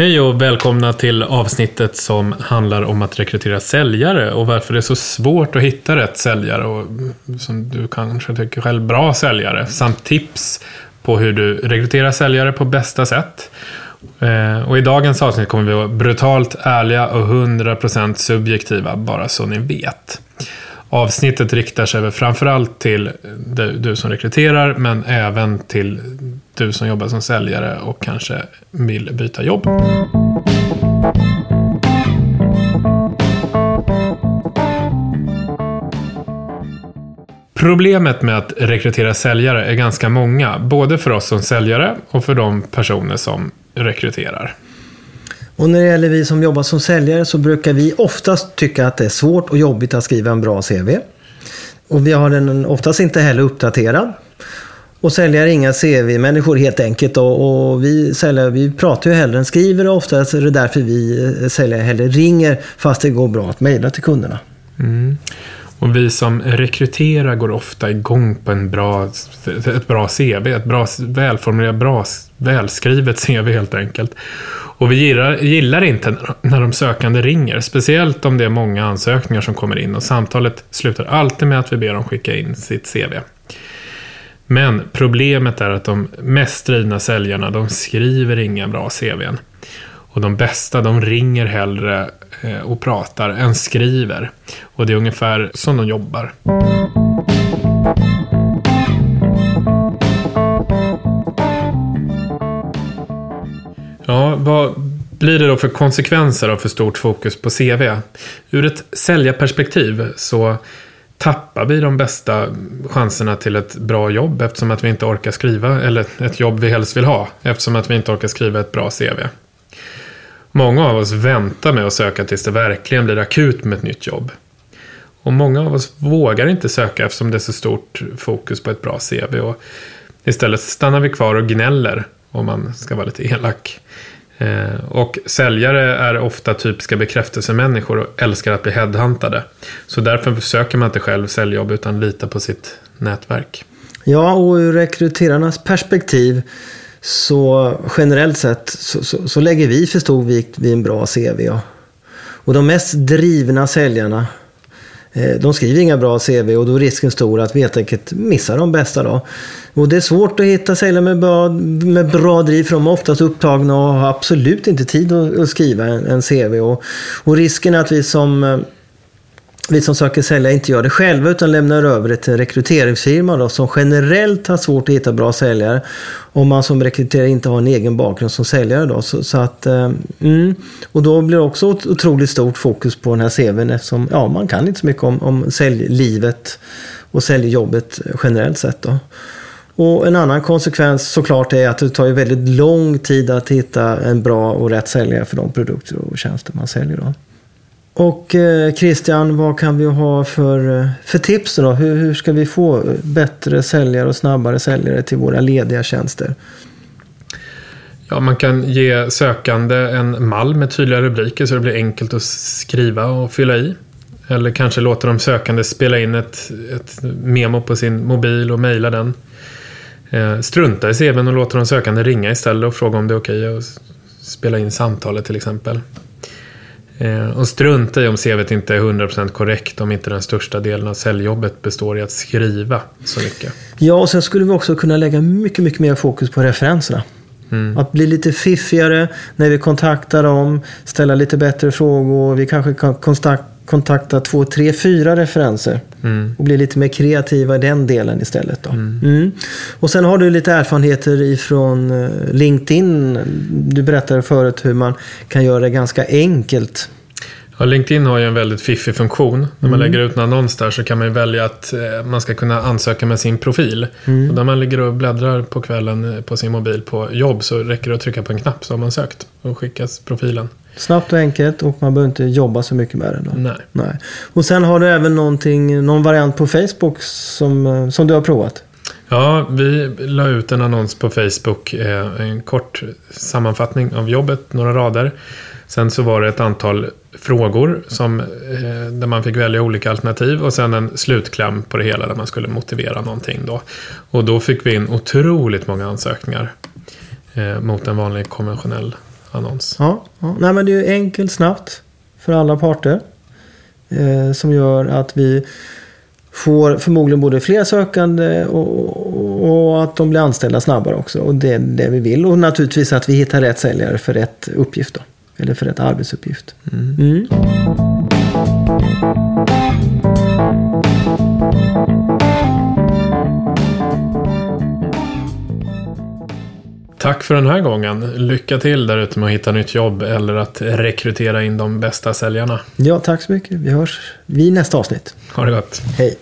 Hej och välkomna till avsnittet som handlar om att rekrytera säljare och varför det är så svårt att hitta rätt säljare och som du kanske tycker själv bra säljare samt tips på hur du rekryterar säljare på bästa sätt. Eh, och i dagens avsnitt kommer vi vara brutalt ärliga och 100% subjektiva bara så ni vet. Avsnittet riktar sig framförallt till du som rekryterar men även till du som jobbar som säljare och kanske vill byta jobb. Problemet med att rekrytera säljare är ganska många, både för oss som säljare och för de personer som rekryterar. Och när det gäller vi som jobbar som säljare så brukar vi oftast tycka att det är svårt och jobbigt att skriva en bra CV. Och vi har den oftast inte heller uppdaterad. Och säljare är inga CV-människor helt enkelt. Och, och, vi säljare vi pratar ju hellre än skriver och oftast är det därför vi eh, säljare hellre ringer fast det går bra att mejla till kunderna. Mm. Och vi som rekryterar går ofta igång på en bra, ett bra CV. Ett bra, välformulerat, bra, välskrivet CV helt enkelt. Och vi gillar, gillar inte när de sökande ringer. Speciellt om det är många ansökningar som kommer in. Och samtalet slutar alltid med att vi ber dem skicka in sitt CV. Men problemet är att de mest drivna säljarna, de skriver inga bra CVn. Och de bästa, de ringer hellre eh, och pratar än skriver. Och det är ungefär som de jobbar. Ja, vad blir det då för konsekvenser av för stort fokus på CV? Ur ett säljarperspektiv så tappar vi de bästa chanserna till ett bra jobb eftersom att vi inte orkar skriva, eller ett jobb vi helst vill ha, eftersom att vi inte orkar skriva ett bra CV. Många av oss väntar med att söka tills det verkligen blir akut med ett nytt jobb. Och många av oss vågar inte söka eftersom det är så stort fokus på ett bra CV. Och istället stannar vi kvar och gnäller, om man ska vara lite elak. Eh, och säljare är ofta typiska bekräftelsemänniskor och älskar att bli headhuntade. Så därför söker man inte själv säljjobb utan litar på sitt nätverk. Ja, och ur rekryterarnas perspektiv så generellt sett så, så, så lägger vi för stor vikt vid en bra CV. Och de mest drivna säljarna Eh, de skriver inga bra CV och då är risken stor att vi helt enkelt missar de bästa. Då. Och det är svårt att hitta säljare med bra, med bra driv för de är oftast upptagna och har absolut inte tid att, skriva en, en CV. Och, och risken är att vi som eh, vi som söker säljare inte gör det själva utan lämnar över det till en rekryteringsfirma då, som generellt har svårt att hitta bra säljare. Om man som rekryterare inte har en egen bakgrund som säljare. Då. Så, så att, eh, mm. Och då blir det också otroligt stort fokus på den här CVn eftersom ja, man kan inte så mycket om, om säljlivet och säljjobbet generellt sett. Då. Och en annan konsekvens såklart är att det tar ju väldigt lång tid att hitta en bra och rätt säljare för de produkter och tjänster man säljer. Då. Och eh, Christian, vad kan vi ha för, eh, för tips då? Hur, hur ska vi få bättre säljare och snabbare säljare till våra lediga tjänster? Ja, man kan ge sökande en mall med tydliga rubriker så det blir enkelt att skriva och fylla i. Eller kanske låta de sökande spela in ett, ett memo på sin mobil och mejla den. Eh, strunta i CVn och låta de sökande ringa istället och fråga om det är okej okay att spela in samtalet till exempel. Eh, och strunta i om CVt inte är 100% korrekt om inte den största delen av säljjobbet består i att skriva så mycket. Ja, och sen skulle vi också kunna lägga mycket, mycket mer fokus på referenserna. Mm. Att bli lite fiffigare när vi kontaktar dem, ställa lite bättre frågor. Vi kanske kan kontakta två, tre, fyra referenser. Mm. Och bli lite mer kreativa i den delen istället. Då. Mm. Mm. Och sen har du lite erfarenheter ifrån eh, LinkedIn. Du berättade förut hur man kan göra det ganska enkelt Ja, LinkedIn har ju en väldigt fiffig funktion. När man mm. lägger ut en annons där så kan man ju välja att eh, man ska kunna ansöka med sin profil. Mm. Och när man ligger och bläddrar på kvällen eh, på sin mobil på jobb så räcker det att trycka på en knapp så har man sökt och skickas profilen. Snabbt och enkelt och man behöver inte jobba så mycket med det. Då. Nej. Nej. Och sen har du även någon variant på Facebook som, eh, som du har provat. Ja, vi la ut en annons på Facebook. Eh, en kort sammanfattning av jobbet, några rader. Sen så var det ett antal frågor som, eh, där man fick välja olika alternativ och sen en slutkläm på det hela där man skulle motivera någonting. Då. Och då fick vi in otroligt många ansökningar eh, mot en vanlig konventionell annons. Ja, ja. Nej, men det är enkelt, snabbt för alla parter. Eh, som gör att vi får förmodligen både fler sökande och, och, att de blir anställda snabbare också. Och det är det vi vill. Och naturligtvis att vi hittar rätt säljare för rätt uppgift. Då. Eller för rätt arbetsuppgift. Mm. Mm. Tack för den här gången. Lycka till där ute med att hitta nytt jobb eller att rekrytera in de bästa säljarna. Ja, tack så mycket. Vi hörs vid nästa avsnitt. Ha det gott. Hej.